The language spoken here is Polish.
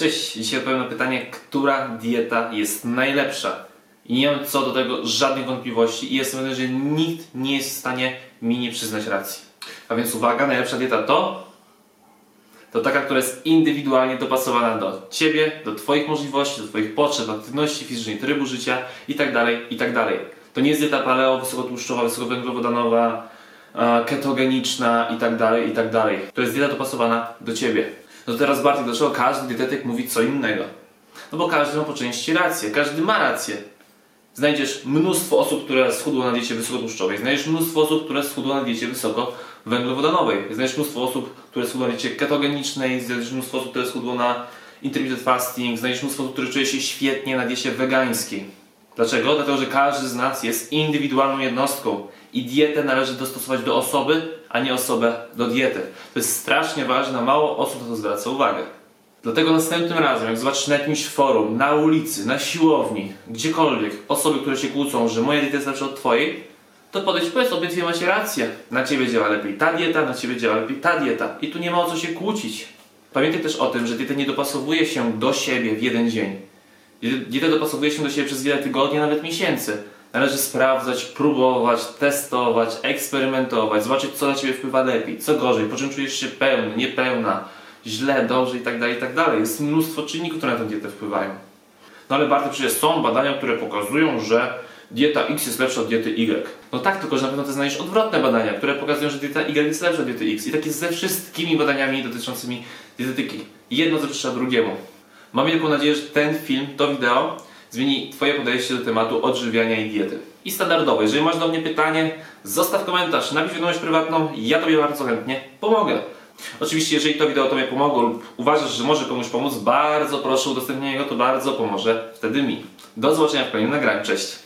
Cześć, dzisiaj odpowiem na pytanie, która dieta jest najlepsza. I nie mam co do tego żadnych wątpliwości i jestem pewien, że nikt nie jest w stanie mi nie przyznać racji. A więc uwaga, najlepsza dieta to to taka, która jest indywidualnie dopasowana do Ciebie, do Twoich możliwości, do Twoich potrzeb, aktywności fizycznej, trybu życia itd., itd. To nie jest dieta paleo, wysokotłuszczowa, wysokowęglowodanowa, ketogeniczna itd., itd. To jest dieta dopasowana do Ciebie. No teraz Bartek, dlaczego każdy dietetyk mówi co innego? No bo każdy ma po części rację, każdy ma rację. Znajdziesz mnóstwo osób, które schudło na diecie wysokotłuszczowej, znajdziesz mnóstwo osób, które schudło na diecie wysokowęglowodanowej, znajdziesz mnóstwo osób, które schudło na diecie ketogenicznej, znajdziesz mnóstwo osób, które schudło na intermittent fasting, znajdziesz mnóstwo osób, które czuje się świetnie na diecie wegańskiej. Dlaczego? Dlatego, że każdy z nas jest indywidualną jednostką i dietę należy dostosować do osoby, a nie osobę do diety. To jest strasznie ważne, mało osób na to zwraca uwagę. Dlatego następnym razem, jak zobaczysz na jakimś forum, na ulicy, na siłowni, gdziekolwiek, osoby, które się kłócą, że moja dieta jest lepsza od twojej, to podejdź powiedz, obydwie macie rację. Na ciebie działa lepiej ta dieta, na ciebie działa lepiej ta dieta. I tu nie ma o co się kłócić. Pamiętaj też o tym, że dieta nie dopasowuje się do siebie w jeden dzień. Dieta dopasowuje się do siebie przez wiele tygodni, nawet miesięcy. Należy sprawdzać, próbować, testować, eksperymentować, zobaczyć co na Ciebie wpływa lepiej, co gorzej, po czym czujesz się pełny, niepełna, źle, dobrze i tak dalej, i tak. Jest mnóstwo czynników, które na tę dietę wpływają. No ale bardzo przecież są badania, które pokazują, że dieta X jest lepsza od diety Y. No tak, tylko że na pewno ty znajdziesz odwrotne badania, które pokazują, że dieta Y jest lepsza od diety X. I tak jest ze wszystkimi badaniami dotyczącymi dietetyki. Jedno zaprzecza drugiemu. Mam wielką nadzieję, że ten film, to wideo zmieni Twoje podejście do tematu odżywiania i diety. I standardowo, jeżeli masz do mnie pytanie, zostaw komentarz, napisz wiadomość prywatną, ja Tobie bardzo chętnie pomogę. Oczywiście, jeżeli to wideo Tobie pomogło lub uważasz, że może komuś pomóc, bardzo proszę udostępnienie go, to bardzo pomoże wtedy mi. Do zobaczenia w kolejnym nagraniu. Cześć!